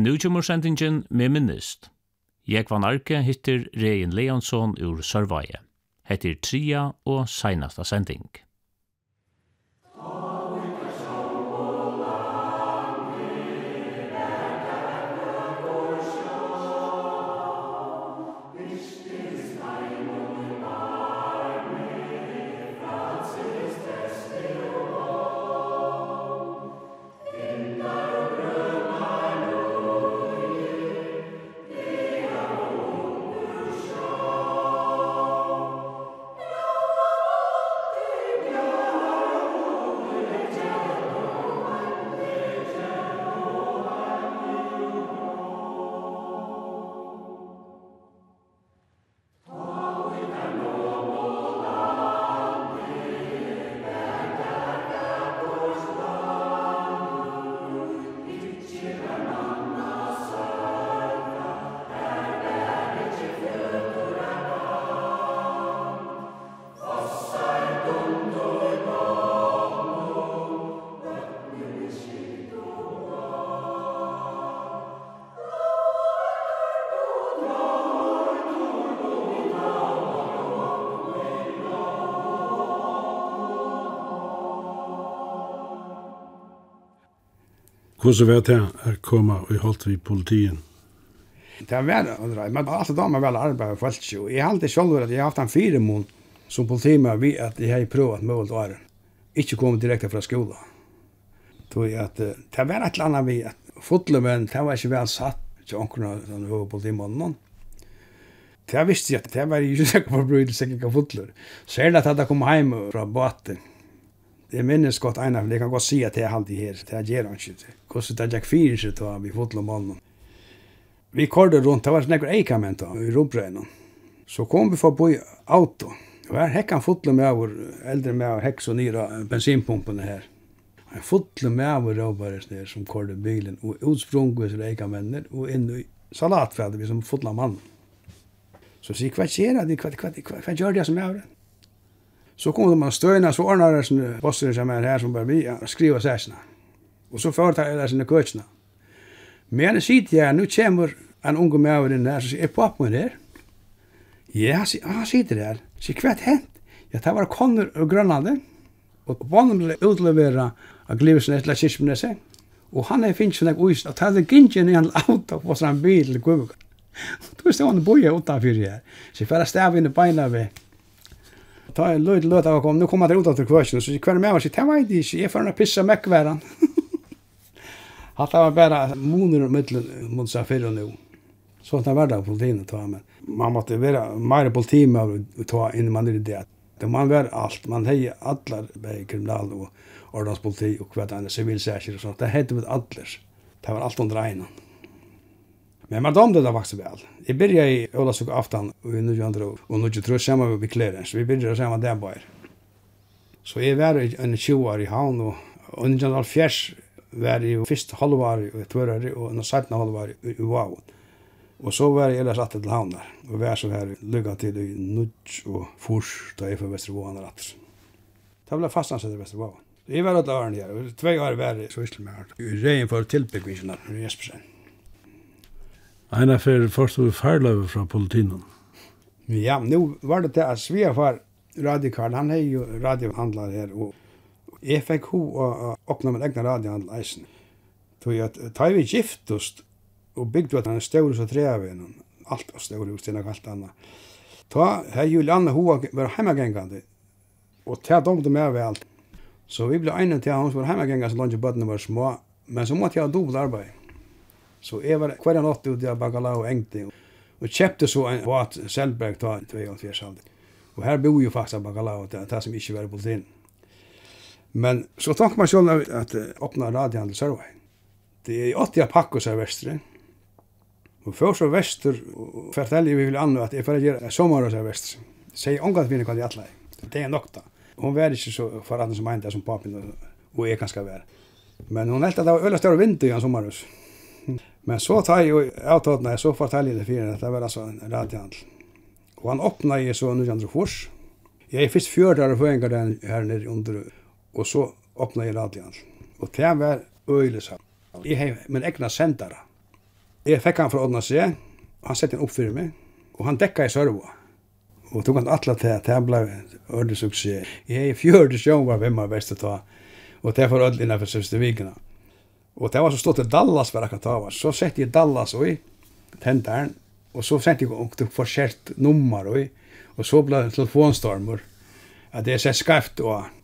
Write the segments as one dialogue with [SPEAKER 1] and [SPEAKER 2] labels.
[SPEAKER 1] Nu kommer sendingen med minnist. Jeg van Arke hittir Regin Leonsson ur Sørvaje. Hettir tria og seinasta sending.
[SPEAKER 2] Hvordan var det å komme og holde vi politien?
[SPEAKER 3] Det var det, men alle damer vel arbeid og folk. Og jeg halte selv at jeg har haft en fire mån som politimann ved at jeg har prøvd målet året. Ikke kommet direkte fra skolen. Tog at det var et eller annet vi at fotle, men det var ikke vel satt til ånkerne den høye politimannen. Det visste jeg at det var ikke sikker på bruke ikke fotler. Så er det at jeg kom hjem fra båten Jeg minnes godt ene, men jeg kan godt si at jeg halte her, det jeg gjør han ikke. Hvordan det er jeg fyrer seg til vi fotler om mannen. Vi kordet rundt, det var nekker eikament da, i rumprøyene. Så kom vi forbi auto. Og her hekk han fotler med vår eldre med over heks og nyra bensinpumpene her. Han fotler med over råbares ned som kordet bilen, og utsprunget til eikamenter, og inn i salatfeltet vi som fotler mannen. Så sier, hva skjer det? Hva gjør det som er over det? Så kom de av støyna, så ordnar det sånne bosser som er her som bare vi ja, skriva sæsna. Og så foretar jeg det sånne køtsna. Men jeg sier til jeg, nu kommer en unge med inn der, så sier, er pappa min der? Ja, han sitter her. Sier, hva er hent? Ja, det var konner og grønlande. Og bonden ble utlevera av glivesen etter kirkmenese. Og han er finnes sånn uist, og tar det gingen i en auto på sånn bil til gubbe. Du er stående boja utanfyr her. Så jeg færre stav inn i beina ved ta en löd löd av kom nu kommer det ut att kvösen så kvar med var sig tema inte jag får en pissa meck Hatt det var bara moner mellan mot Safir nu. Så att det var där på tiden ta men man måste vara mer på med av ta in man det där. Det man var allt man hej alla bei kriminal och ordenspolitik och kvad andra civilsäker och sånt. Det hette med allers. Det var allt under enen. Men man damde det faktiskt vel. Jeg byrja i Ålasuk aftan og i ju andra och nu ju tror vi klär så vi började samma där bara. Så jeg var i en 20 år i havn og under den fjärs var i fyrst halvår i tvåare og en sjätte halvår i wow. Og så var jeg ellers lärt til havn der og var så her lycka til i Nuj og Furs nudge och fors där för Västervån rätt. Det blev fastnat i Västervån. Jeg var atle åren her, og tvei år var så i Slemar. Rejen för tillbyggnaden i Jespersen.
[SPEAKER 2] Eina fer først vi farløve fra politinen.
[SPEAKER 3] Ja, nu var det til at Sveafar radikal, han er jo radiohandlar her, og jeg fikk ho å åpne min egna radiohandel eisen. Tog at ta vi giftust, og bygde at han er så tre av en alt var større hos denne kalt anna. Ta her Julianne ho var heimagengande, og ta domte med vel. Så vi ble egnet til at hun var heimagengande så langt bøttene var små, men så måtte jeg ha dobbelt arbeid. Så jeg var hver natt ute av Bagalau og engte, og kjøpte så en vat Selberg ta 22 alder. Og her bor jo faktisk bagalau det er det som ikke var på politien. Men så tanker man selv at jeg åpnet radiohandel Sørvei. Det er i 80 pakkos av Vestre, Og før så Vestre, og forteller vi vil anna at jeg får gjøre sommer av Vestre. Sier omgat mine hva de. Det er nok da. Hun var ikke så foran som enda som papin og jeg kan skal være. Men hun heldte at det var øyla større vind i en sommerhus. Men så tar jag avtalet när så fortäller det för det var alltså en radiohandel. Och han öppnade ju så nu andra kurs. Jag är först fjärdare på en den här nere under och så öppnade jeg radiohandel. Och det var øyelig så. Jeg har min egna sändare. Jag fick han för ordna sig. Han sette en opp för mig. Och han dekka i sørva. Och tog han alla till att ble blev suksess. Jag är fjörde sjøen var vem av bäst att ta. Och det var ödligt innanför sista. Og det var så stått til Dallas for akkurat av. Så sette jeg Dallas i tenderen, og så sendte jeg opp til forskjellt nummer i, og så ble det telefonstormer. At det er sett skarft og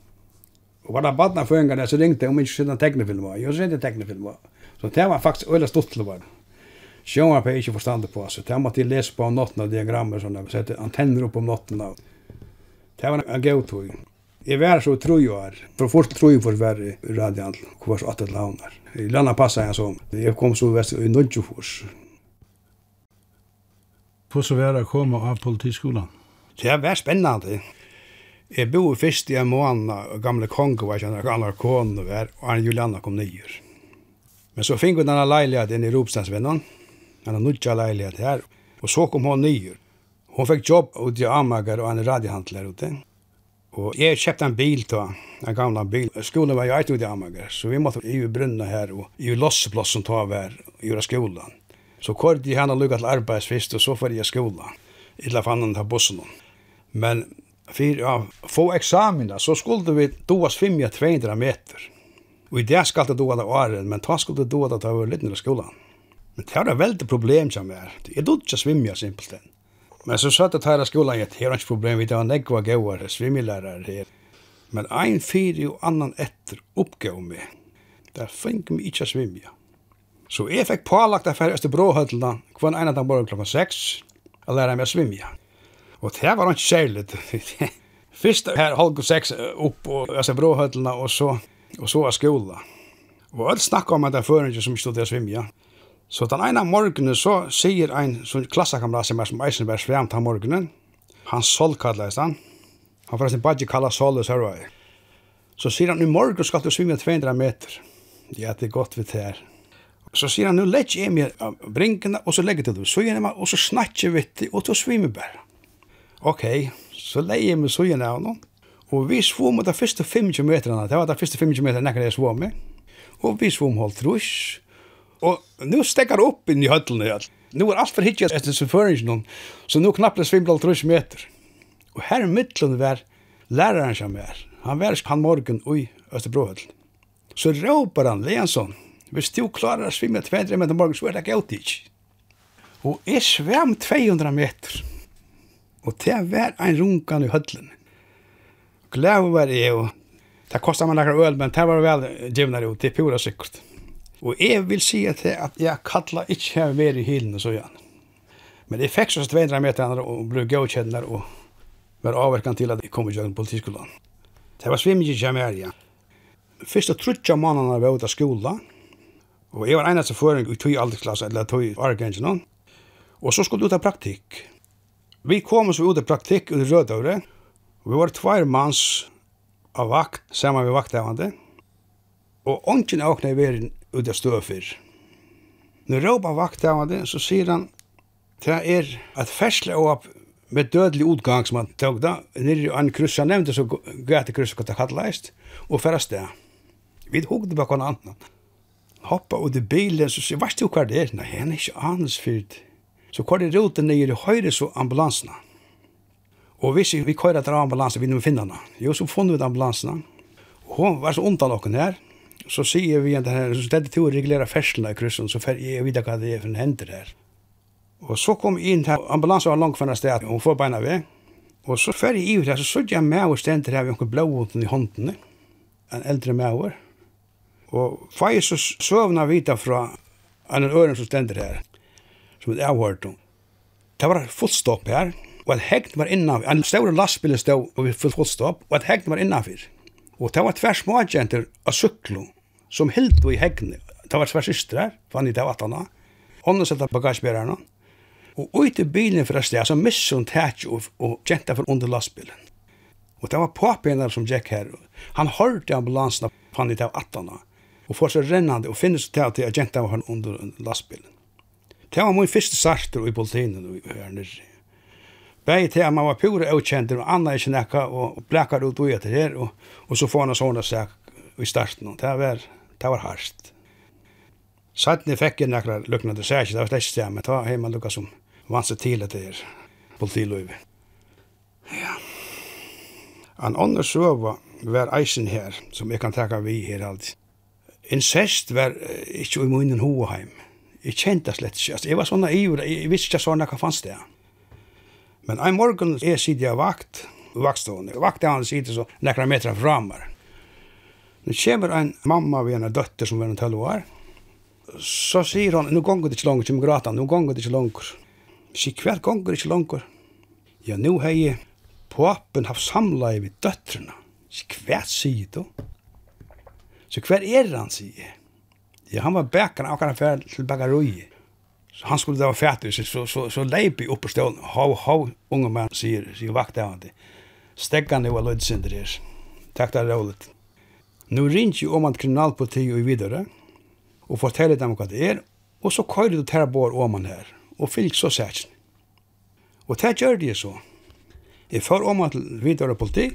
[SPEAKER 3] Og var det badna for en gang, så ringte jeg om ikke sinne var. Jo, så sendte var. Så det var faktisk øyla stått til å være. Sjøen var ikke forstandet på, så det måtte jeg lese på om notten av diagrammer, sånn, sette antenner opp om notten av. Det var en gøy tog. Jeg var så tro jo her. For fort tro jo for å være radiant, hvor var så åttet launar. I landa passa jeg sånn. Jeg kom så vest i Nudjofors.
[SPEAKER 2] Hvor så var det å komme av politiskolen?
[SPEAKER 3] Det var spennende. Jeg bo først i en måned, og gamle konge var ikke alle kone var, og Arne Juliana kom nyer. Men så fikk hun denne leiligheten i Ropstadsvennen, denne nudja leilighet her, og så kom hun nyer. Hun fikk jobb ute i Amager og en radiohandler ute. Og jeg kjøpte en bil da, en gamla bil. Skolen var jo eit ut i Amager, så vi måtte i brunna her, og i som ta hver, i skolan. Så kort jeg henne lukket til arbeidsfist, og så får jeg skolan. Illa fann han ta bussen. Men for å få eksamina, så skulle vi doas 500-200 meter. Og i det skal det doa det åren, men ta skulle det doa det ta over litt skolan. Men det var et veldig problem som er. Jeg dodde ikke svimja simpelthen. Men så satt jeg här i skolan, har ikke problem, vi tar en gauar, gåare, her. Men ein fyri og annan etter oppgav meg, der fick meg ikke svimja. Så jeg fikk pålagt affær etter bråhøtlene hver ene dag morgen klokken seks og lære meg å svimja. Og det var ikke særlig. Fyrst her halv seks opp og etter bråhøtlene og så, og så av skola. Og alt snakket om at det er føringer som stod til å svimja. Så den ene morgenen så sier en sånn klassekamrat som er som Eisenberg svemt den morgenen. Han Sol kalles han. Han forresten bare kallar Sol og Sørvei. Så sier han, i morgen skal du svinge 200 meter. Ja, det er godt vi tar. Så sier han, nu legg jeg meg av brinkene, og så legger du søgjene meg, og så snakker vi til, og så svimer bare. Ok, så legger jeg meg søgjene av noen. Og vi svom de første 50 meterne, det var de første 50 meterne nekker jeg svom med. Og vi svom holdt rusk, Og nu stekkar upp inn i høllene her. Nu er alt for hitja etter suføringen, så nu knappt det svimla trus meter. Og her i middelen var læreren som er. Han var han morgen ui Østerbrohøll. Så råper han Leansson, hvis du klarar å svimla 200 meter morgen, så er det gauti ikke. Og jeg svam 200 meter. Og det var en rungan i høllene. Glæv var jeg, og det kostet man lakker øl, men det var vel givnare ut, det er pura sikkert. Og jeg vil si til at jeg kalla ikke har vært i hilen og så igjen. Men jeg fikk så stveindra med til andre og ble gøykjennar og var avverkan til at jeg kom i kjøkken politiskolen. Det var svimmig ikke mer, ja. Første trutja mannene var ute av skola, og jeg var eneste føring i tog aldersklasse, eller tog argengen, og så skulle ut av praktikk. Vi kom oss ut av praktikk under i Rødøvre, og vi var tvær manns av vakt, sammen med vakthavande, og ånden av åkne i verden ut av støfer. Når råpa vakthavande, så sier han, det er at fersle og opp med dødelig utgang som han tog da, nere i en kryss, han nevnte så gøte kryss, hva det kallet og færre det. Vi hukte bak hva annan. Hoppa ut i bilen, så sier, varst du hva det er? Nei, han er ikke anus fyrt. Så hva det ruten nere i høyre, så ambulansene. Og hvis vi kører etter ambulansen, vi må finner henne. Jo, så funnet vi ambulansene. Og hun var så ondt av noen her, så sier vi at her, så stedet til å regulere ferslene i kryssen, så fer jeg vite hva det er for en hender her. Og så kom jeg inn her, ambulansen var langt for en sted, og hun får beina ved. Og så fer jeg i det her, så sier jeg med og stedet her, vi har noen blåvåten i håndene, en eldre med over. Og jeg så søvna vita fra en øren som stender her, som jeg har hørt om. Det var fullt stopp her, og et hegn var innanfyr. En større lastbil stod og vi fullt fullt stopp, og et hegn var innanfyr. Og det var tvers småjenter av syklo som helt i hegn. Det var svært systre, fann i det vattnet. Ånden sette bagasjebærerne. Og ut i bilen fra sted, så misset hun tæt og, og kjente for under lastbilen. Og det var papenere som gikk her. Han hørte ambulansen fann i det vattnet. Og får seg rennende og finnes til at jeg kjente var under lastbilen. Det var min første sarter i politinen her nere. Begge til at man var pure avkjendur og anna ikke nekka og blekar ut og etter her og, og så får han sånne sak i starten. Det var Det var hardt. Sætni fikk jeg nekra til seg, det var slett sted, men ta heima lukka som vant seg til etter er politiløyve. Ja. En annen søva var eisen her, som jeg kan teka vi her alltid. Incest var ikke i munnen hoheim. Jeg kjente slett ikke. Altså, jeg var sånn naiv, jeg visste ikke sånn hva fanns det. Men en morgen er siden jeg vakt, vaktstående. Vakt er han siden så nekra metra framar. Nu kommer en mamma vid en dötter som var en 12 år. Så sier hon, nu gonger det ikke langer, kommer grata, nu gonger det ikke langer. Så hver gonger det ikke langer. Ja, nu har jeg papen haft samleie vid døttrene. Så hver sier du? Så hver er han, sier. Ja, han var bäkarna akkurat fær til till. Så han skulle da vara färdig så så så, så lejpi upp på stålen. How how unge mann, sier, sier vakt av han det. Stäckan det var lite takk det. er roligt. Nu ringer jeg om at kriminalpolitiet og videre, og forteller dem hva det er, og så kører du til bor om han her, og fylg så sætsen. Og det gjør det så. Jeg får om at videre politi,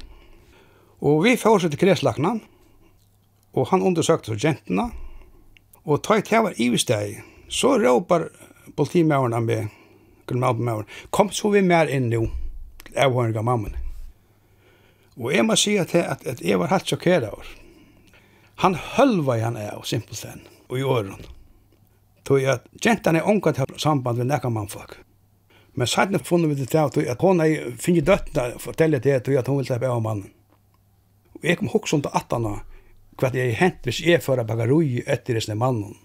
[SPEAKER 3] og vi får seg til kreslakna, og han undersøkte så jentene, og tøyt her var ivesteg, så råpar politimæveren med meg, kom så vi mer inn nå, til avhøring av mammen. Og jeg må si at, at, at jeg var helt sjokkeret over Han hølva han av, simpelthen, og i åren. Tog at gentan er omgat har samband med nekka mannfolk. Men sætne funnet vi det til at, at hun er finnet døttene fortelle det til at hun vil slippe av mannen. Og jeg kom hoksa om til han hva det er hent hvis jeg fører bagarui etter resten mannen.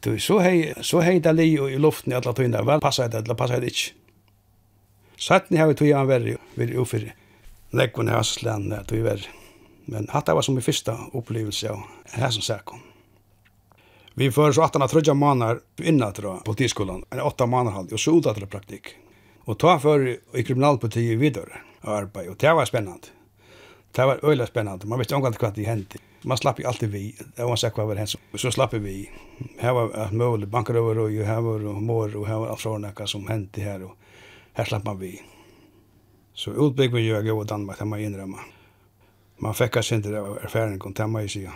[SPEAKER 3] Tog så hei, så hei det li i luften i alle tøyna, vel passar det eller passar det ikke. Sætne har vi tog han verri, vill er ufyrir. Lekkun er hans land, verri. Men hatt var som min fyrsta upplevelse av her som säkert. Vi får så 18 trødja månader innan til politiskolen, en åtta månader halv, och så ut til praktik. Och ta för i kriminalpolitiet videre och arbete, och det var spännande. Det var øyla spennende, man visste omgående hva det hendte. Man slapp jo alltid vi, det var sagt vad var hendt, så slapp vi. Her var mål, banker over, och her var mor och her var alt sånne som hendte här och här slapp man vi. Så utbygg vi jo jag och Danmark, det må jeg innrømme man fick kanske inte erfaring kom till mig igen.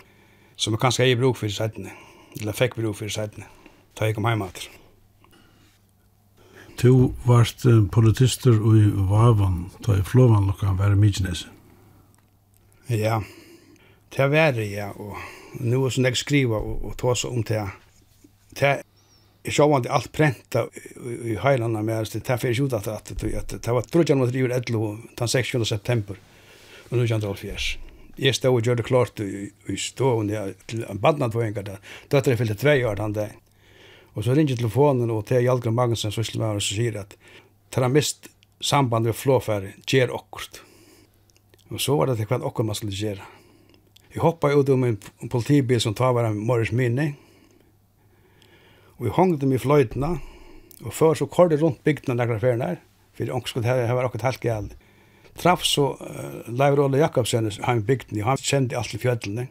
[SPEAKER 3] Så man kanske är i bruk for sättning. Eller fick bruk for sättning. Ta jag kom hem åter.
[SPEAKER 2] Du varst politister i Vavan, ta i Flåvan lukkan var i Mykines.
[SPEAKER 3] Ja, det var det, ja. Og nu er sånn jeg skriva og, og tås om det. Det er sjåvande alt prenta i, i heilanda med, det er fyrir ut at det, det var trudjan mot river 11, den 16. september og 1970. Jeg stod og gjør det klart i, i stående ja, til en badnadvåingar der. jeg fyllte tvei år den dagen. Og så ringer telefonen og til Hjalgren Magnussen, så slår og så sier at «Tar han mist samband med flåfæri, gjer okkurt». Og så var det til hva okkurt man skulle gjøre. Jeg hoppa ut om en politibil som tar var en morges minne. Og jeg hongte dem i fløytene, og før så kordet rundt bygdene nekker ferien her, for jeg skulle ha vært akkurat helt galt traff så uh, Leif Rolle Jakobsen han bygden i, han kjente alt i fjøllene.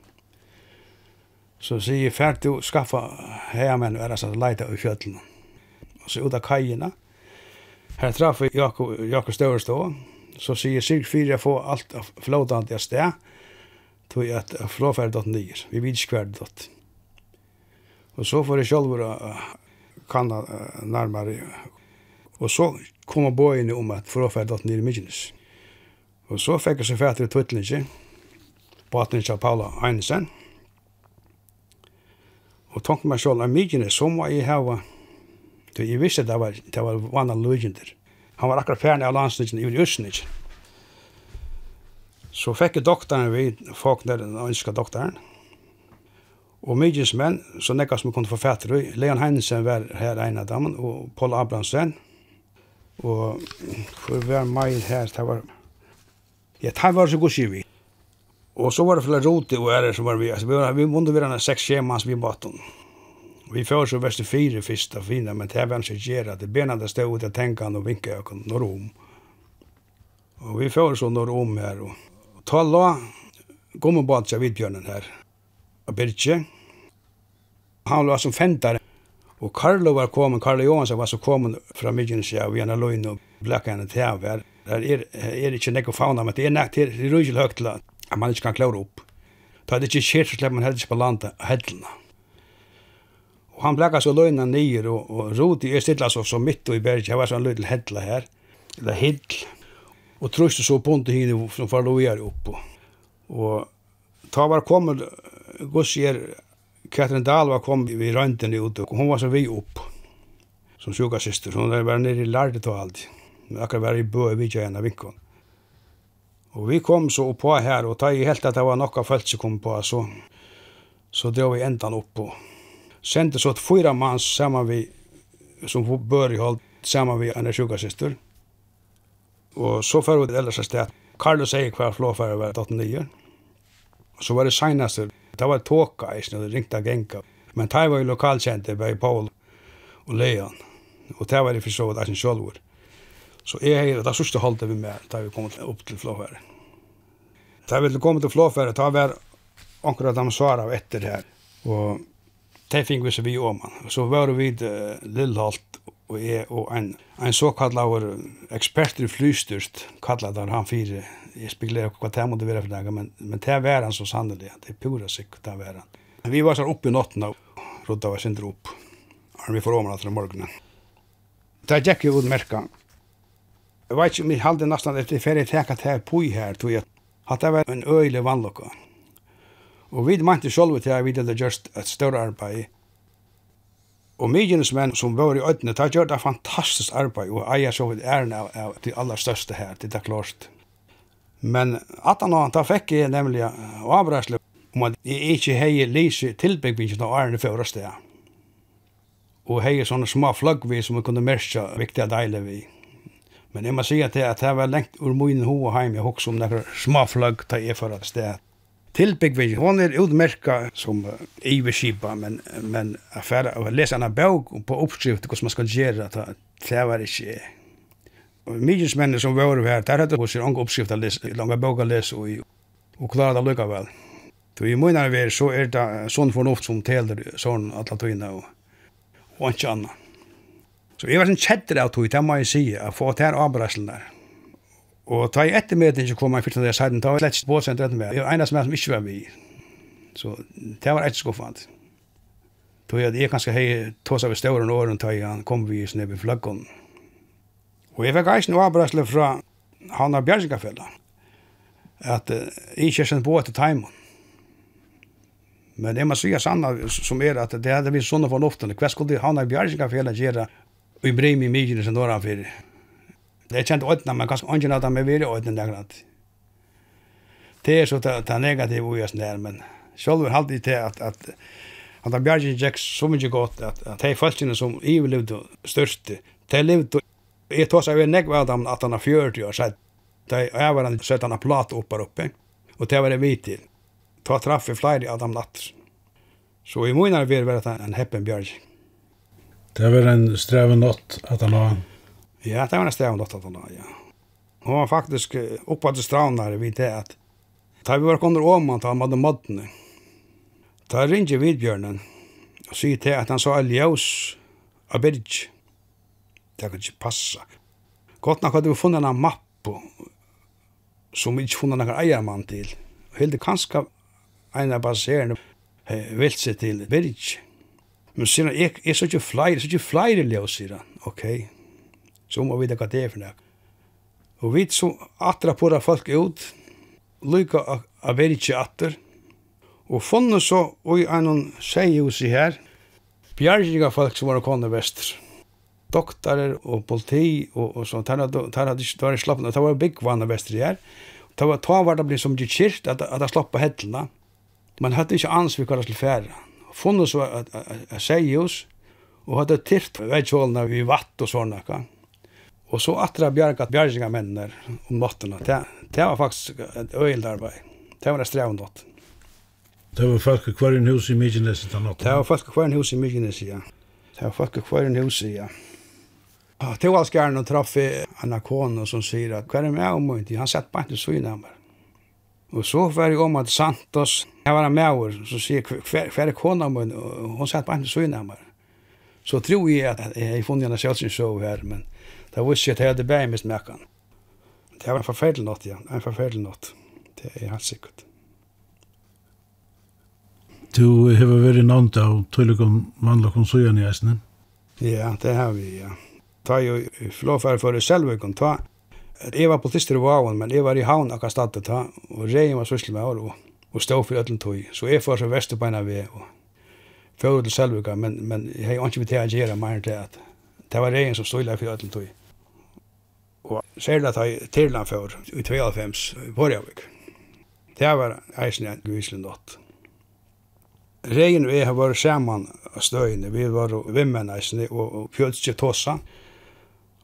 [SPEAKER 3] Så sier jeg ferdig å skaffe heimenn og er altså leita i fjøllene. Og så ut av kajina, her traff jeg Jakob, Jakob Støverstå, så sier jeg sikkert fyrir jeg får alt av flådande av sted, tog jeg at flåferdet nyer, vi vet ikke hver dott. Og så får jeg selv å kanna uh, nærmere. Og så kom jeg bøyene om at flåferdet nyer i Mykines. Og så fikk jeg seg fætter i Tvittlinge, av Paula Einesen. Og tonk meg selv av mykene, så må jeg hava, du, jeg visste det var, det var vann av løgjender. Han var akkurat ferdig av landsnitjen i Østnitjen. Så fikk jeg doktoren vi, folk der, den ønska doktoren. Og mykens menn, så nekka som kunne få fætter i, Leon Heinesen var her en av dem, og Paul Abrahamsen. Og for hver mai her, det var Ja, det var så god vi. Og så var det flere rote og ære som var vi. Altså, vi, var, vi måtte være en seks skjemans vi baten. Vi får så verste fire første fina, men det var ikke gjerne. Det benene stod ut av tenkene og vinket og når om. Og vi får så når om her. Og, og ta la gomme bad seg vidbjørnen her. Og Birgje. Han var som fentar. Og Karlo var kommet, Karlo Johansson var så kommet fra Myggensia og vi hadde løgn og blekket henne til her. Det er, er ikke nekko fauna, men det er nekt her, det er rujil høgt til at man ikke kan klare opp. Da er det ikke skjer, så slipper man heller ikke på landet, hellene. Og han blekka så løgna nyer, og, og Rudi er stilla så, så midt i berg, jeg var sånn en til hella her, eller hill, og trøyste så bonde hine som far lojar opp. Og ta var kommer, gos er, Katrin Dahl var kom vi røntgen ut, og hun var så vi opp, som sjukasyster, hun var nere i lardet og alt men akkurat var i bø vi ikke en av vinkon. Og vi kom så på her, og da jeg helt at det var nokka folk som kom på, så, så dro vi endan opp og sendte så et fyra manns sammen vi, som bør i hold, sammen vi en sjukasister. Og så fyrir vi det ellers sted. Karlo sier hver flåfære var 89. Og så var det seneste, det var tåka i snø, det ringte genka. Men det var jo lokalkjente, bei Paul og Leon. Og det var det for så vidt jeg selv Så jeg er det sørste holdet vi med da vi kom opp til flåfæren. Da vi kom til flåfæren, da var anker av dem svara av etter her. Og det fikk vi så vi om. Så var vi uh, Lillholt og jeg og en, en såkallar ekspert i flystyrst, kallar der han fire. Jeg spekulerer hva det måtte være for dagen, men, men det var han så sannelig. Det er pura sikkert det var han. Vi var så oppe i natten og rodda var sindre opp. Vi får området til morgenen. Det gikk jo utmerket, Jeg vet ikke om jeg halde nesten etter ferie teka til her pui her, tog jeg at det var en øyelig vannlokka. Og vi mente selv til at vi hadde gjort et større arbeid. Og mygjenes menn som var i øyne, det har gjort et fantastisk arbeid, og eier så vidt æren av, av de aller største her, det er klart. Men at han da fikk jeg nemlig avreisle om at jeg ikke hei lise tilbyggvingen av æren i fjøra sted. Og hei sånne små flaggvis som vi kunne merke viktige deilig vi. Men jeg må si at det, at det var lengt ur min ho heim, jeg hokk som nekker småflagg ta jeg for et sted. Tilbyggvig, hon er utmerka som uh, iverskipa, men, men affæra, og lese henne bøk på oppskrift hva man skal gjøre, ta, det var ikke Mykjensmennene som var her, der hadde hos unge oppskrift å lese, lange bøk å lese, og, og klare det lykkevel. Så i munnen vi er, så er det sånn fornuft som teler sånn alle tøyene, og, og ikke annet. Så jeg var sånn kjetter av tog, det må jeg si, å få til avbrøselen der. Og da jeg etter med den ikke kom, jeg fyrte det siden, da var jeg lett båtsent retten med. Jeg var en av som ikke var med. Så det var et skuffant. Tog jeg, jeg kanskje hei tås av støren åren, da jeg kom vi i snøy flaggen. Og jeg fikk eisen avbrøselen fra han av Bjergsingafella. At uh, jeg ikke kjent båt til timen. Men det man sier sanna som er at det hadde vi sånne fornuftene. Hva skulle han av Bjergsingafella gjøre i Breim i Mykene som dåran fyrir. Det er kjent åttna, men kanskje ånden at han er vire åttna der grad. Det er så det er negativ ui jæsten der, men sjálf er halvdig til at, at at han bjargin gikk så mykje godt at, at de falskina som i vil ivelivde største, de livde Jeg tås av en negva av dem at han har 40 år så De var han sett han har plat oppe oppe. Og det var det vi til. Ta traff i flere av dem natt. Så i munnen vil være en heppen bjørgjeng.
[SPEAKER 2] Det var en streven nått at han har.
[SPEAKER 3] Ja, det var en streven nått at han har, ja. Og han faktisk oppe til strandet vid det at da vi var under åman til han hadde måttene. Da ringer vidbjørnen og sier til at han så er ljøs av Birg. Det kan ikke passe. Godt nok hadde vi funnet en mapp som vi ikke funnet noen eiermann til. Og helt kanskje en av baserende vilt seg til Birg. Men sier han, jeg, jeg så ikke flere, så ikke flere ljøs, sier han. Ok, så må vi det hva det er for noe. Og vi så atra på det folk ut, lykka av veri ikke atter, og funnet så, og en noen seihus i her, bjergiga folk som var kone vester. Doktorer og politi og, og sånt, der hadde ikke vært slappet, det var bygg byggvann vester i her, Det var ta var det blitt som det kyrt at at jeg slapp på hellna. Man hade inte ans vi kallas till färra funnet så at seius, og hadde tilt veitjålene i vatt og sånne. Og så atra bjergat bjergingamennene om nattene. Det, det var faktisk et øyelt arbeid. Det var et strevnått.
[SPEAKER 2] Det var folk i hver en hus i Mykines i natt.
[SPEAKER 3] Det var folk i hver en hus i Mykines, ja. Det var folk i hver en hus i, ja. Til alskjæren og å traffe en akone som sier at hver er med om han sett bare ikke så meg. Og så var jeg om at Santos, jeg var en maur, så sier jeg, hver er kona min? Og hun satt bare ikke søgn av meg. Så tror jeg at jeg har funnet henne show her, men det var ikke at jeg hadde bæg mist mekkan. Det var en forferdelig nått, ja. En forferdelig nått. Det er helt sikkert.
[SPEAKER 2] Du har vært navnt av tøylikum mannlakum sujan i eisne?
[SPEAKER 3] Ja, det har vi, ja. Ta jo flåfær for det selv, ta jeg var politister i Vaven, men jeg var i havn akkurat stedet da, og regjen var syslig med år, og, og stod for ødelen tog. Så jeg får så vesterbeina ved, og fyrir til Selvika, men, men jeg har ikke vidt til å gjøre mer enn det at det var regjen som stod der for ødelen tog. Og særlig at jeg tilland for i 92 i Borgavik. Det var eisen en gyslig natt. Regjen og jeg har vært sammen av støyene, vi var vimmen eisen og, og pjølskje tåsa,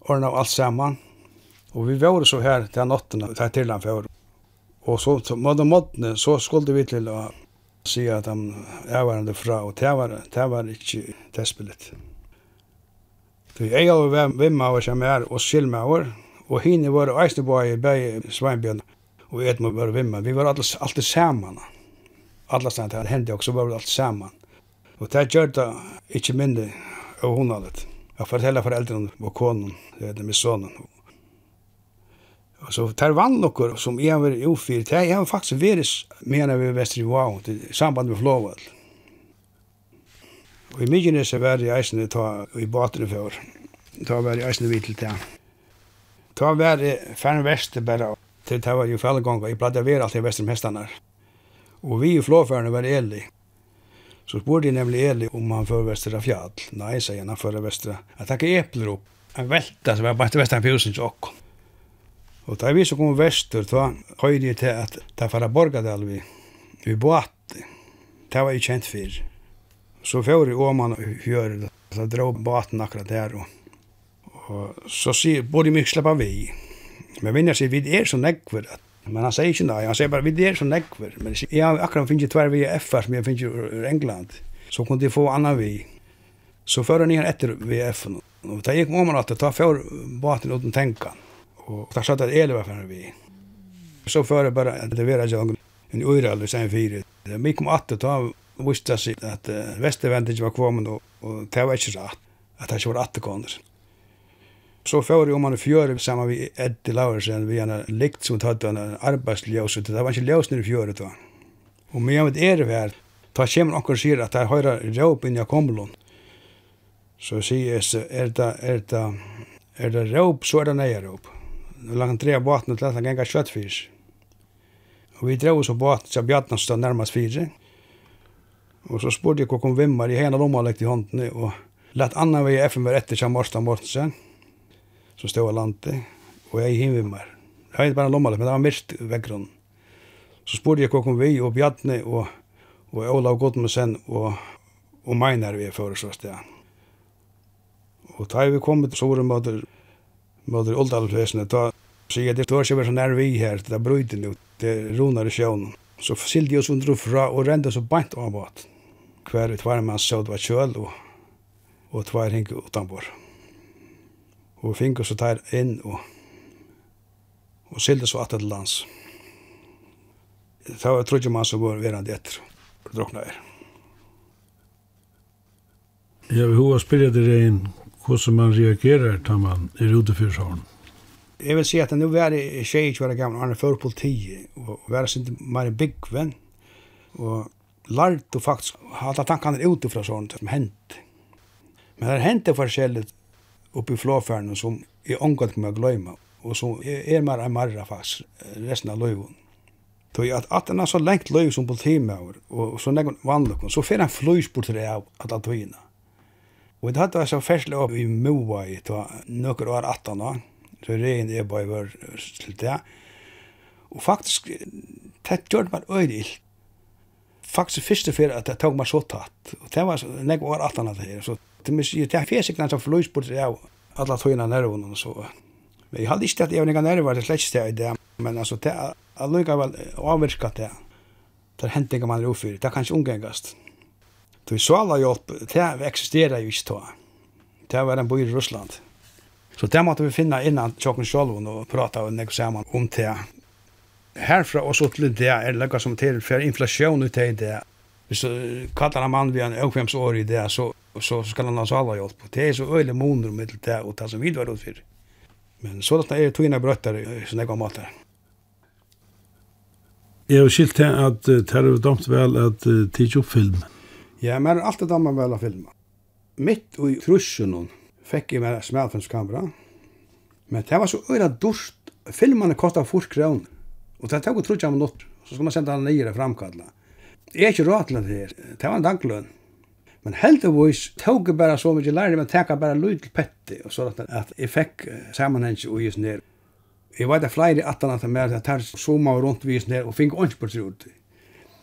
[SPEAKER 3] ordna alt sammen, Og vi var så her til natten, til til han før. Og så, så måtte så skulle vi til å si at han varende fra, og det var, det var ikke testbillet. Så jeg var vim av som er, og skil med over, og henne var eisnebøy i bøy Sveinbjørn, og et må være vimma. Vi var alltid, alltid sammen. Alla stedene det hände också var vi alltid sammen. Og det gjør det ikke mindre av hun hadde. Jeg forteller foreldrene og konen, det er med sonen. Alltså tar vann nokkur som är över ofyr. Det har faktiskt varit menar vi väster i Wow i samband med Flåvall. Och i Mykines är värre i eisen ta i baten för. Ta var det eisen vid till det. Ta var det färn väster bara. Det tar var ju fallgångar. Jag plattade värre alltid väster med hästarna. Och vi i Flåfärden var Eli. Så spurte jeg nemlig Eli om han fører Vestra fjall. Nei, sier han, han fører Vestra. Jeg han kan äpplar upp. Han så var bare til vestra en pjusen till Stockholm. Og da vi så kom vestur, da høyde jeg til at da fara Borgadal vi, vi båt, det var jeg kjent for. Så fjør jeg åman og fjør, så dro båten akkurat der, og, og så sier, borde jeg mykje slippa vi. Men vinner sier, vi er så nekver, at Men han sier ikke nei, han sier bare, vi er så nekver. Men jeg har akkurat finnet tver vi FR som jeg finnet ur England. Så kunne de få annan vi. Så fører ni han etter VF-en. Og da gikk om han at det tar fjør båten uten tenkan og der satt at elva færre vi. Så fører bare at det vera sjong en øyre eller sen fire. Vi kom at det ta viste seg at uh, vestervendet var kommet og, og det var ikke rett at det ikke var attekoner. Så fyrir om man i fjøru saman vi Eddi Laursen, vi hana likt som tatt hana arbeidsljós, det var ikke ljós nir i fjøru da. Og med om det er det her, ta kjemur okkur sier at det høyra råp inn i akomlun. Så sier jeg, er det, er det, er det råp, så er det nøye råp og lagt en tre av båten til at han ganger kjøttfyrs. Og vi drev oss av båten til Bjartna stod nærmest fire. Og så spurte jeg hva hvordan vimmar i henne lomma lekt i hånden og lett annan vei FN var etter som Morsten Mortensen som stod av landet og jeg i hinvimmar. Jeg vet bare lomma lekt, men det var mist veggrunnen. Så spurte jeg hva kom vi og Bjartne og, og Olav Godmundsen og, og Meinar vi er for føresåst det. Og da vi kom så var det mot oldalfesene, da sier jeg, det står ikke så nær vi her, det er brøyden ut, det runar i sjøen. Så sildi oss under og fra, og renda så bant av båt. Hver ut var man så det var kjøl, og, og tvær hink utanbord. Og fink oss og tar inn, og, og sildi så atter til lands. Det var trodde man som var verand etter, og drokna er.
[SPEAKER 2] Jeg vil hova spyrja dere inn, hvordan man reagerer når man er ute for sånn.
[SPEAKER 3] Jeg vil si at nå var det tjej ikke var gammel, han er før politiet, og var jeg ikke mer byggvenn, og lærte du faktisk hadde tankene ute fra sånt som hendte. Men det hendte forskjellig uppe i flåfärden som är omgått med att glömma. Och som är mer enn marra faktisk resten av løyvene. Tog att att han har så längt løy som politimøver, och så nekon vannløkken, så får han fløysbord till det av att han tog Og det hadde vært så ferselig opp i Moa i ta noen år 18 år, så regn er bare var til det. Og faktisk, det gjorde man øyne ilt. Faktisk første fyrir at det tog meg så tatt. Og det var nek år 18 år så det mis, det er fysikna som fløys bort av alla tøyna nervene og så. Men jeg hadde ikke at jeg var nek nerver, det slett ikke i det, men altså, det er lukka vel avvirka det. Det er hentinga man er ufyrir, det er kanskje umgengast. Du sala jobb, det eksisterer jo ikke da. Det var en bor i Russland. Så det måtte vi finna innan tjokken sjolven og prata og nek saman om det. Herfra og så til det er det som til for inflasjon ut i det. Hvis du kallar en mann vi en økvemsår i det, så, så skal han ha alla jobb. Det er så øyelig moner om det og det som vi var utfyr. Men så det er togina brøttar i sånne gammalt matar.
[SPEAKER 2] Jeg har skilt til at det har dømt vel at tidsi opp filmen.
[SPEAKER 3] Ja, men allt det damer vel å filmat. Mitt i trusjen fikk jeg med smalfilmskamera. Men det var så öra durst. Filmarna kostet 4 kronor. Og det tog 30 minutter. Så skal man sända den nere framkalla. Jeg er ikke råd til det her. Det var en daglön. Men heldigvis tok jeg bare så mye lærere, men teka bare lyd til petti, og så at jeg fikk sammenhengs og gis ned. Jeg vet at flere at han at jeg med at jeg tar rundt vis ned, og finner ånds på ut.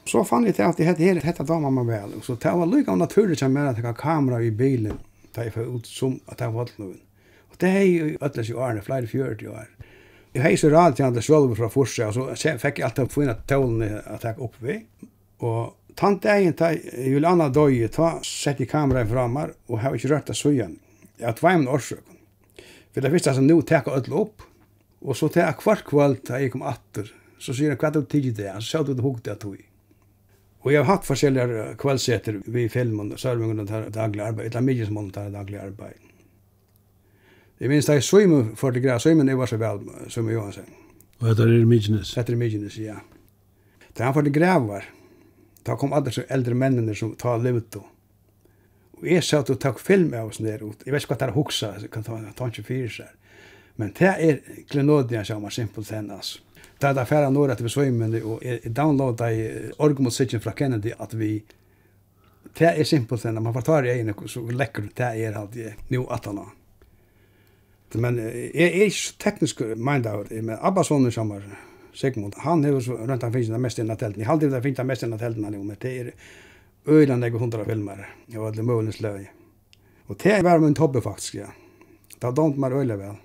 [SPEAKER 3] Så fann jeg til at jeg hette her, hette dama meg vel. Så det var lykka naturlig som mer at jeg har kamera i bilen, da jeg får ut som at jeg var noen. Og det er jo øtles i årene, flere fjørt i år. Jeg hei så rad til andre Sjølver fra Forsa, og så fikk jeg alltid finne tålene at jeg opp ved. Og tann dagen da anna døye, ta sett i kameraet framar, og har ikke rørt av søyen. Jeg har tvei min årsøk. For det visste jeg som nå tek teka ødel opp, og så tek jeg kvart kvart da jeg kom atter, så sier han hva du tidlig det, Så sa du det hukte jeg tog. Og jeg har haft forskjelliga kvällssätter vid filmen så har daglig kunnat dagliga arbeid, eller mye som man tar daglig arbeid. Jeg minns da jeg Svimmen for det greia, Svimmen är var så vel, som jag
[SPEAKER 2] har Och det är
[SPEAKER 3] Mygines? Det är Mygines, ja. Da han for det grävar. da kom alle så eldre mennene som tar livet og Og jeg sa at du tok film av oss nerut. Jeg vet ikke hva det er hoksa, jeg kan ta, ta en 24 Men det er klenodian som er simpelt hennes. Da er det færre når at vi så og jeg downloada i orgmusikken fra Kennedy at vi det er simpelt enn, man får ta det i egen så lekker det er alt jeg nu at han har. Men jeg er ikke så teknisk mind av det, men Abba Sonne som var Sigmund, han er jo rundt han finnes det mest innan telten. Jeg har aldri finnes det mest innan telten men det er øyla nek hundra filmer, og alle mulig sløy. Og det var min tobbe faktisk, ja. Det har domt meg øyla vel.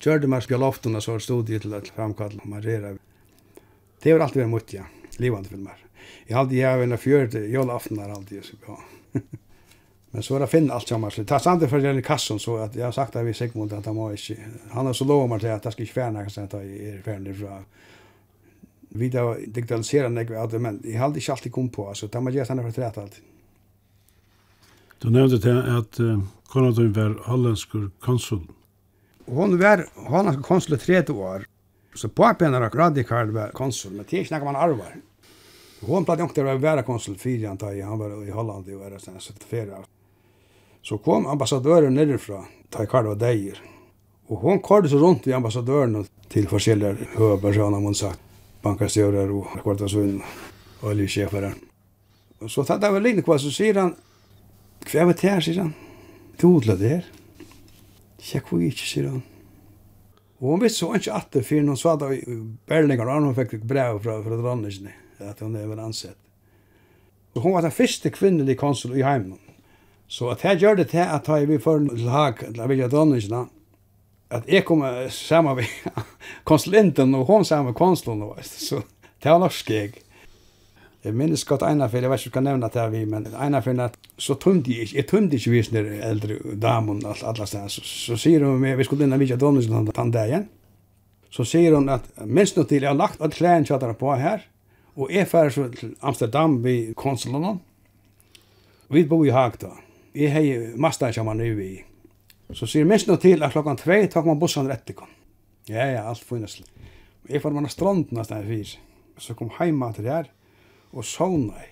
[SPEAKER 3] Kjørte man spjaloften og så stod studiet til å framkall og marrera. Det var alltid vært mot, ja. Livande filmer. Jeg hadde jeg har en fjørte der alltid, så ja. Men så var det finne alt sammen. Det er samt for i kassen, så at jeg har sagt at vi Sigmund at han må ikke. Han har så lov meg til at jeg skal ikke fjerne, jeg kan jeg er fjerne fra. Vi da digitaliserer nek, men jeg hadde ikke alltid kom på, altså, det må gjøre sånn for trett alltid.
[SPEAKER 2] Du nevnte til at uh, Konradin var hollandskur konsul
[SPEAKER 3] hon var, hon var konsul i 30 år. Så papen hennar radikal var konsul, men det er ikke noe man arvar. Hon platt ikke å være konsul 4, antar han var i Holland i året, så det Så kom ambassadøren nedifra, ta i karl og deir. Og hon kallade sig rundt i ambassadøren til forskjellige høypersoner, man sagt, bankastører og kvartasvinn, oljesjefere. Og så tatt av en linje så sier han, hva er det her, sier han, du hodler det her. Jeg hvor ikke, sier han. Og hun visste så ikke at det, for noen svarte i Berlinger, og hun fikk brev fra, fra dronningene, at hun er vel ansett. Og hun var den første kvinnelige konsul i heimen. Så at jeg gjør det til at jeg vil føre til Haag, til å Vilja dronningene, at jeg kom sammen med konsulenten, og hun sammen med konsulen, så det var norsk jeg. Jeg minnes godt ena Einarfjell, jeg vet ikke om jeg kan nevne det her vi, men ena Einarfjell, så tømte jeg ikke, jeg tømte ikke vis nere eldre damen, og alle steder. Så, så sier hun meg, vi skulle inn og vidtja dronningsen den dagen, så sier hun at minst nå til, jeg har lagt alle klæren kjattene på her, og jeg færre så til Amsterdam vi konsulen, vi bor i Hagda. Jeg har master som man er i. Så sier minst nå til at klokkan tvei tar man bussen rett til kon. Ja, ja, alt finnes. Jeg får man av stranden av stedet fyr. Så kom heima til det her, og sovna i.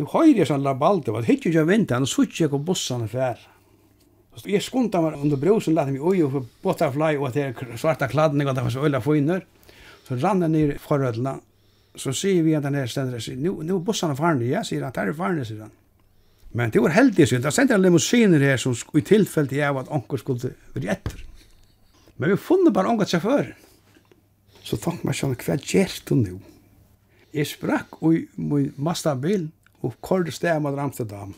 [SPEAKER 3] Nu høyre jeg sånn labalde, og hitt jo ikke vintan, og sutt jeg hvor bussene fær. Så jeg skunta meg under brusen, lette meg ui, og butterfly, og det er svarta kladning, og det var så øyla fyner. Så rann jeg ned i forødla, så sier vi at den her stendere, sier, nu, nu bussene farne, ja, sier han, der er farne, sier han. Men det var heldig, sier han, det sendte en limousiner her, som i tilfelle jeg var at onker skulle være etter. Men vi funnet bare onker sjåføren. Så tenkte meg sånn, hva gjør du nå? Jeg sprakk i min mastabil og kårde sted mot Amsterdam.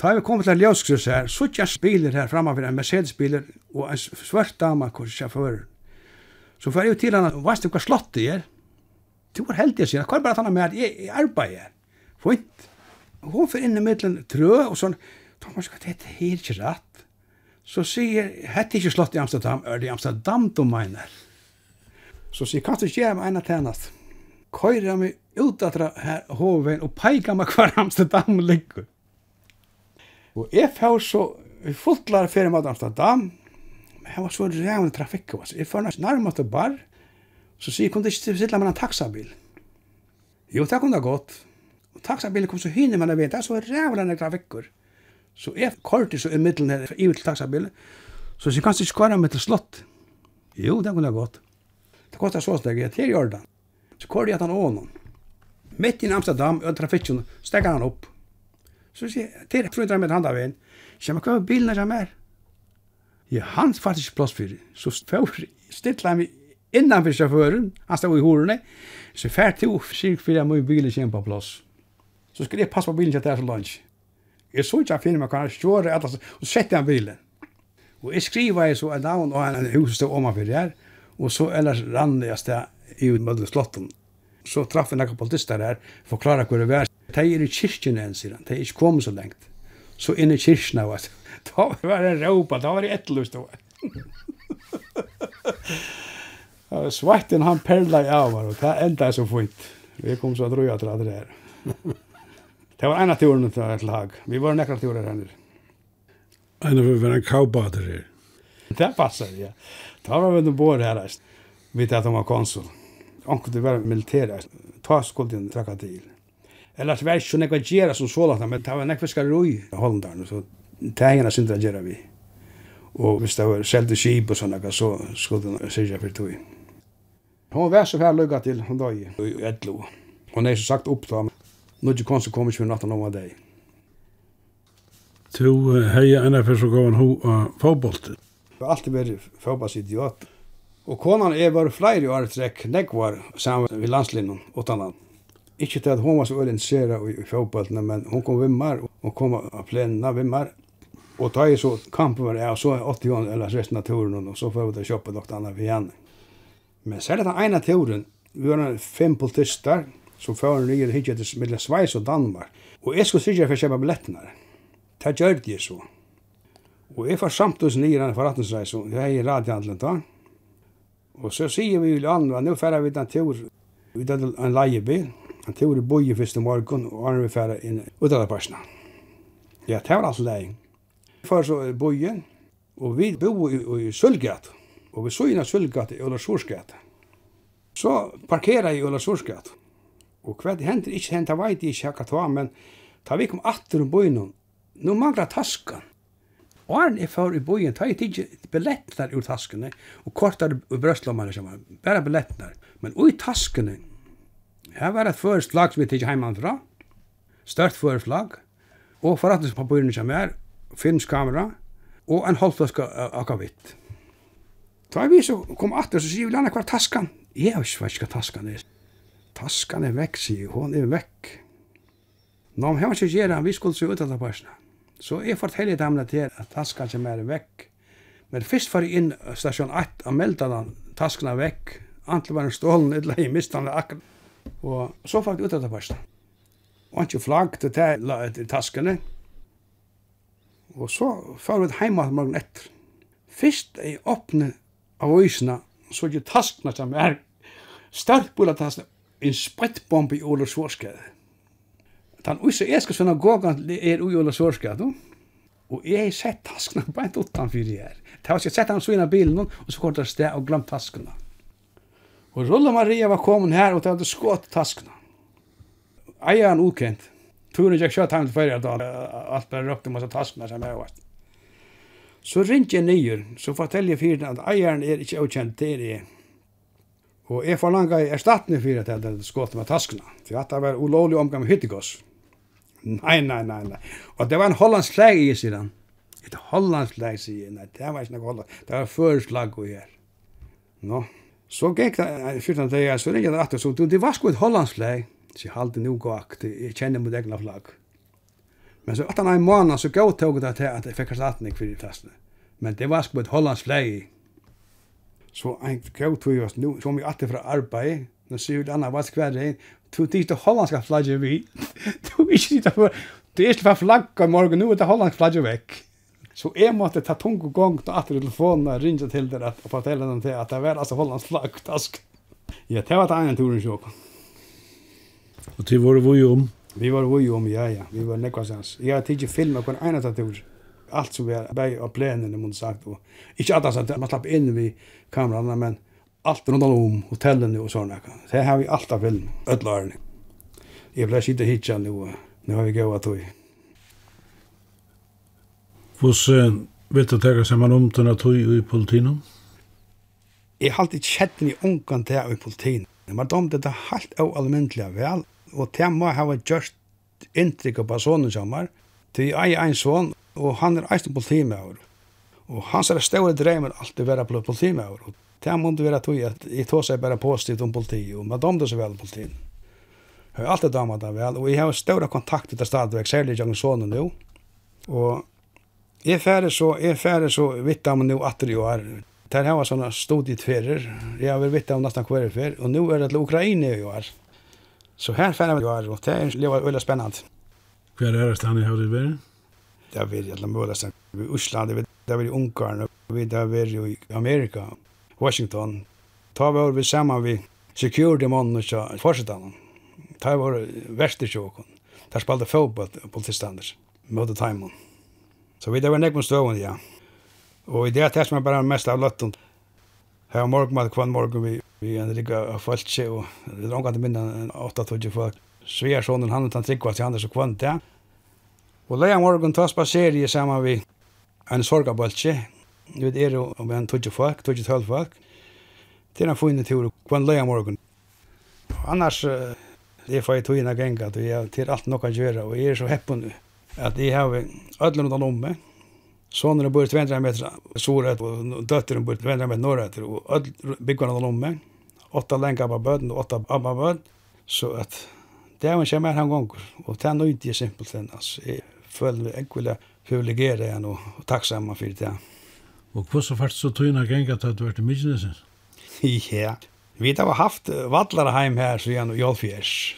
[SPEAKER 3] Da vi kom til Ljøskrus her, så ikke biler her framme for en Mercedes-biler og en svart dame hos sjåføren. Så får jeg til henne, hva er det hva slått det er? Du var heldig, sier han. Hva er bare at han er med at jeg, jeg arbeider? Fint. Hun får inn i middelen trø og sånn. Thomas, hva er det her ikke rett? Så sier, hette ikke slått i Amsterdam, er det i Amsterdam du mener? Så sier, kan du ikke gjøre meg en av tjenest? køyra meg ut av her hoven og peika meg hver Amsterdam ligger. Og jeg får så fulltlar ferie mot Amsterdam, men jeg var så rævende trafikk. Altså. Jeg fjør nærmest til bar, så sier jeg kunne ikke sitte med en taxabil. Jo, det kunne det gått. Og taxabilen kom så hyne man vet, det er så rævende trafikkur. Så jeg kortet så i middelen her, i til taxabilen, så sier jeg kanskje ikke kvar meg til slott. Jo, det kunne det gått. Det kostar så steg, jeg til Jordan. Så kvar det att han ånon. Mitt i Amsterdam, öll trafikken, stegar han opp. Så sier jeg, til frundar med handa veien, sier jeg hva er bilen som er? Ja, han falt ikke plass for, så fyr, stilla han innanfor sjåføren, han stod i horene, så fyr to, sier fyr jeg må i bilen kjem på plass. Så skulle jeg passe på bilen til det er så lunch. Jeg så ikke han finner meg kan han kjøre, og sette han bilen. Og jeg skriver jeg så en navn, og han huset stod om han for det her, og så ellers rann jeg sted i mellom slotten. Så traff vi noen politister her, forklarer hvor det var. De er i kyrkjen enn, sier han. De er ikke kommet så lengt. Så inn i kyrkjen av oss. Da var det råpa, da var det etterløst. Svetten han perla i av og det enda er så fint. Vi kom så drøya til det her. det var ena turen til et lag. Vi var nekra turer her nere.
[SPEAKER 2] En av var en kaubader her.
[SPEAKER 3] Det passar, ja. Da var vi den bor her, vi tatt om konsul. konsul onkel det var militæra, ta skulden trakka til. Ellers var ikke så nekva gjerra som så lagt, men det var nekva skal roi i Hollandaren, så tegina syndra gjerra vi. Og hvis det var selte skip og sånne, så skulle han syrja fyrir tog. Hon var så fær lukka til hon døy i Edlo. Hon er så sagt opp da, nå er ikke konst kom ikke vi natten om av deg.
[SPEAKER 2] Tu hei enn er fyrir så gav han ho av fotbollet.
[SPEAKER 3] Jeg har alltid vært fóboltsidiot Og konan er bare flere år trekk negvar sammen vi landslinjen utanland. Ikke til at hun var så veldig interessert i, i fotballene, men hun kom vimmar, hun kom av plenene vimmar. Og da i så kampen var jeg, og så 80 år eller resten av turen, og så får vi til å kjøpe noe annet for henne. Men særlig den ene turen, vi var fem politister, som fører nye hittet til mellom Sveis og Danmark. Og jeg skulle sikkert for å kjøpe billettene. Det gjør det så. Og jeg var samtidig nye denne forretningsreisen, og jeg er i radiohandelen da. Og så sier vi til andre, nå færer vi den tur, vi tar en leiebil, en tur i boje første morgen, og andre vi færer inn ut av personen. Ja, det var altså leie. Først så er bojen, og vi bor i, i Sølgat, og vi så inn av Sølgat i Ølersorsgat. Så parkerer jeg i Ølersorsgat, og hva det hender ikke hender, jeg vet ikke hva det men da vi kom atter om bojen, nå mangler taskan, Åren er for i bojen, ta i ikke billettene ur taskene, og kortar ur brøstlommene, bare billettene. Men ui taskene, her var et føreslag som vi tidje heimann fra, størt føreslag, og forretningspapurene som er, filmskamera, og en holdflaske akavitt. kavitt. Da vi så kom atter, så sier vi landa hver taskan. Jeg vet ikke hva taskan er. Taskan er vekk, sier hon er vekk. Nå, men hva skal gjøre, vi skulle se ut av det personen. Så jeg forteller damene til at taskan som er vekk. Men først får jeg inn stasjon 8 og meldte den tasken er vekk. Antall var en stålen, eller jeg mistet den akkurat. Og så får jeg ut av det første. Og ikke flagg til det taskene. Og så får vi hjemme morgen etter. Først er jeg åpne av øysene, så er det taskene som er. Startbolatasken, en sprettbombe i Olof Svorskede. Den israelske synagogan er ui Ola Sørskad, og jeg har sett taskene beint utanfyr her. Det var ikke sett han så inn av bilen, og så kom det sted og glemt taskene. Og Rulla Maria var kommet her, og det hadde skått taskene. Eier han ukent. Turen jeg kjøtt han til ferie, da alt bare røpte masse taskene som jeg var. Så ringte jeg nyer, så forteller jeg fyren at eieren er ikke avkjent, det er jeg. Og jeg forlanger erstatning for at jeg hadde skått med taskene. For at det var ulovlig omgang med hyttegås. Nei, nei, nei, nei. Og det var en hollandsk slag i siden. Et hollandsk slag, sier jeg. Nei, det var ikke noe hollandsk. Det var førslag og her. Nå. Så gikk det 14 dager, så ringte det etter, så det var sko et hollandsk slag. Så jeg halte noe gakt, jeg kjenner mot egna flagg. Men så etter en måned, så gav tog det til at jeg fikk erstatning for de testene. Men det var sko et hollandsk slag. Så en gav tog oss, nå kom vi alltid fra arbeid, nå sier vi et annet, hva skver det? Tog det ikke hollandska flagget vi utanför. Det är släppa flagga morgon, nu är det Hollands flagga väck. Så jag måste ta tung och gång till att telefonen ringa till det att fortälla dem till att det var alltså Hollands flagg. Ja, det var det annan turen sjåk.
[SPEAKER 2] Och det var vi om.
[SPEAKER 3] Vi var vi om, ja, ja. Vi var nekva sans. Jag har tidigt filmat på en annan tur. allt som vi är bäg av plenen mot sagt och inte att att man slapp in vid kameran men allt runt om hotellen och såna. Det här har vi alltid film ödlarna. Jag blir sitta hitcha nu. och nu har vi gått att
[SPEAKER 2] tog. Hos eh, vet du tega man om den tog i politinen?
[SPEAKER 3] Jeg har alltid kjett i ungan til i politinen. Man domte det helt ualmyndelig vel, og det må ha gjort inntrykk av personen sammen. er. jeg er en sånn, og han er eisen politimøver. Og hans er større dreimer alltid være politimøver. Det må ikke være tog at jeg tog seg bare positivt om politi, og man domte seg vel om politien har alltid damat det vel, og jeg har større kontakt til stadigvæk, særlig jeg sånne nå. Og jeg færre så, jeg færre så vitt om nå at det jo er. Der har jeg sånne studietferer, jeg har vært vitt om nesten hver fer, og nå er det til Ukraina jo er. Så her færre vi jo er, og det er veldig spennende.
[SPEAKER 2] Hva er det stedet har du vært?
[SPEAKER 3] Det har vært i alle mulige stedet. I Osland, det har vært i Ungarn, vi har vært i Amerika, Washington. Ta vi over sammen vi security-mannen og forsettet det var verste tjåkon. Der spalte fotball på politistander, møte Taimon. Så vi det var nekmon støvun, ja. Og i det er det som er bare mest av løtten. Her var morgenmat kvann morgen vi, vi er rikka av falskje, og det er omgant minna enn 8-20 folk. Svearssonen, han utan tryggvalt til han er så kvann det. Og leia morgen tas baseri saman vi en sorgabaltje. Vi er jo om en 20 folk, 20-12 folk. Det er en fin tur, kvann leia morgen. Annars Det får jeg tog inn av genga, at jeg til alt nokka å gjøre, og jeg er så heppen nu. At jeg har ødlen utan om meg, sonen bor 200 meter soret, og døtteren bor 200 meter norretter, og ødlen bygger utan om meg, åtta lenka på bøden, og åtta abba bøden, så at det er jo ikke mer han gonger, og det er noe ikke simpelt enn, altså, jeg føler meg enkvile privilegere enn, og takksamma for det.
[SPEAKER 2] Og så fast så tog inn av genga til at du vært i
[SPEAKER 3] Ja, Vi har haft vallare heim her siden i Jolfjers.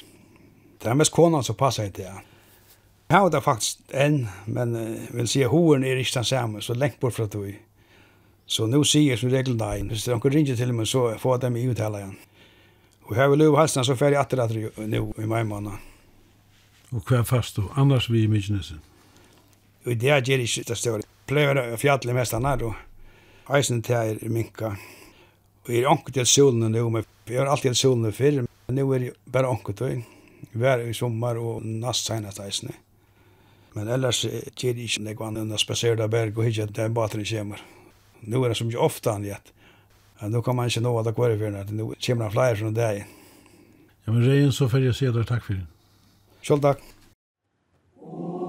[SPEAKER 3] Det er mest konan som passer til det. Jeg har det faktisk enn, men uh, vil si at hoen er ikke den samme, så lengt bort fra tog. Så nå sier jeg som regel nei. Hvis de kan ringe til meg, så får de i uttale igjen. Og her vil lov halsen, så fer jeg atter etter nå i mai måned.
[SPEAKER 2] Og hva er fast du? Annars vi i Mykjenesen?
[SPEAKER 3] Og det er ikke det større. Pleier å fjalle mest annet, og eisen til jeg minka. Og Jeg er anket til solen nå, men jeg har alltid til solen før. Men nå er jeg bare anket til. Hver i sommer og nast senest eisene. Men ellers gjør jeg ikke noe annet enn å spasere av berg og hitte til baten kommer. Nå er det så mye ofte han gjett. Nå kan man ikke nå at det går i fjerne. Nå kommer han flere fra deg.
[SPEAKER 2] Ja, men Reien, så får jeg si deg takk for det.
[SPEAKER 3] Selv takk. Oh.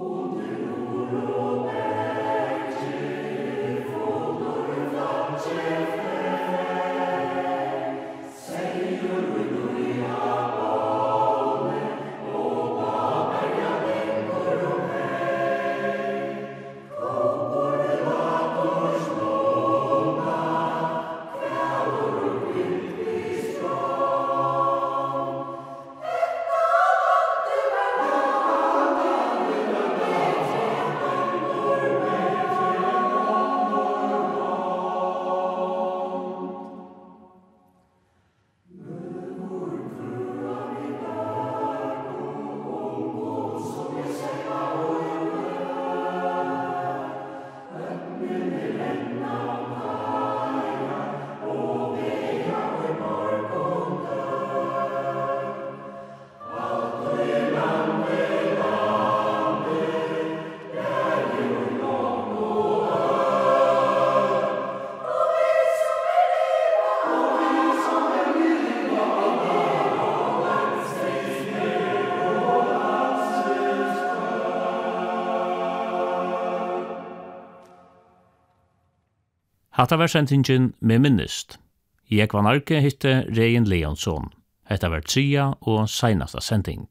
[SPEAKER 1] Hatta var sendingen med minnist. Jeg var narki hitte Regin Leonsson. Hetta var tria og seinasta sending.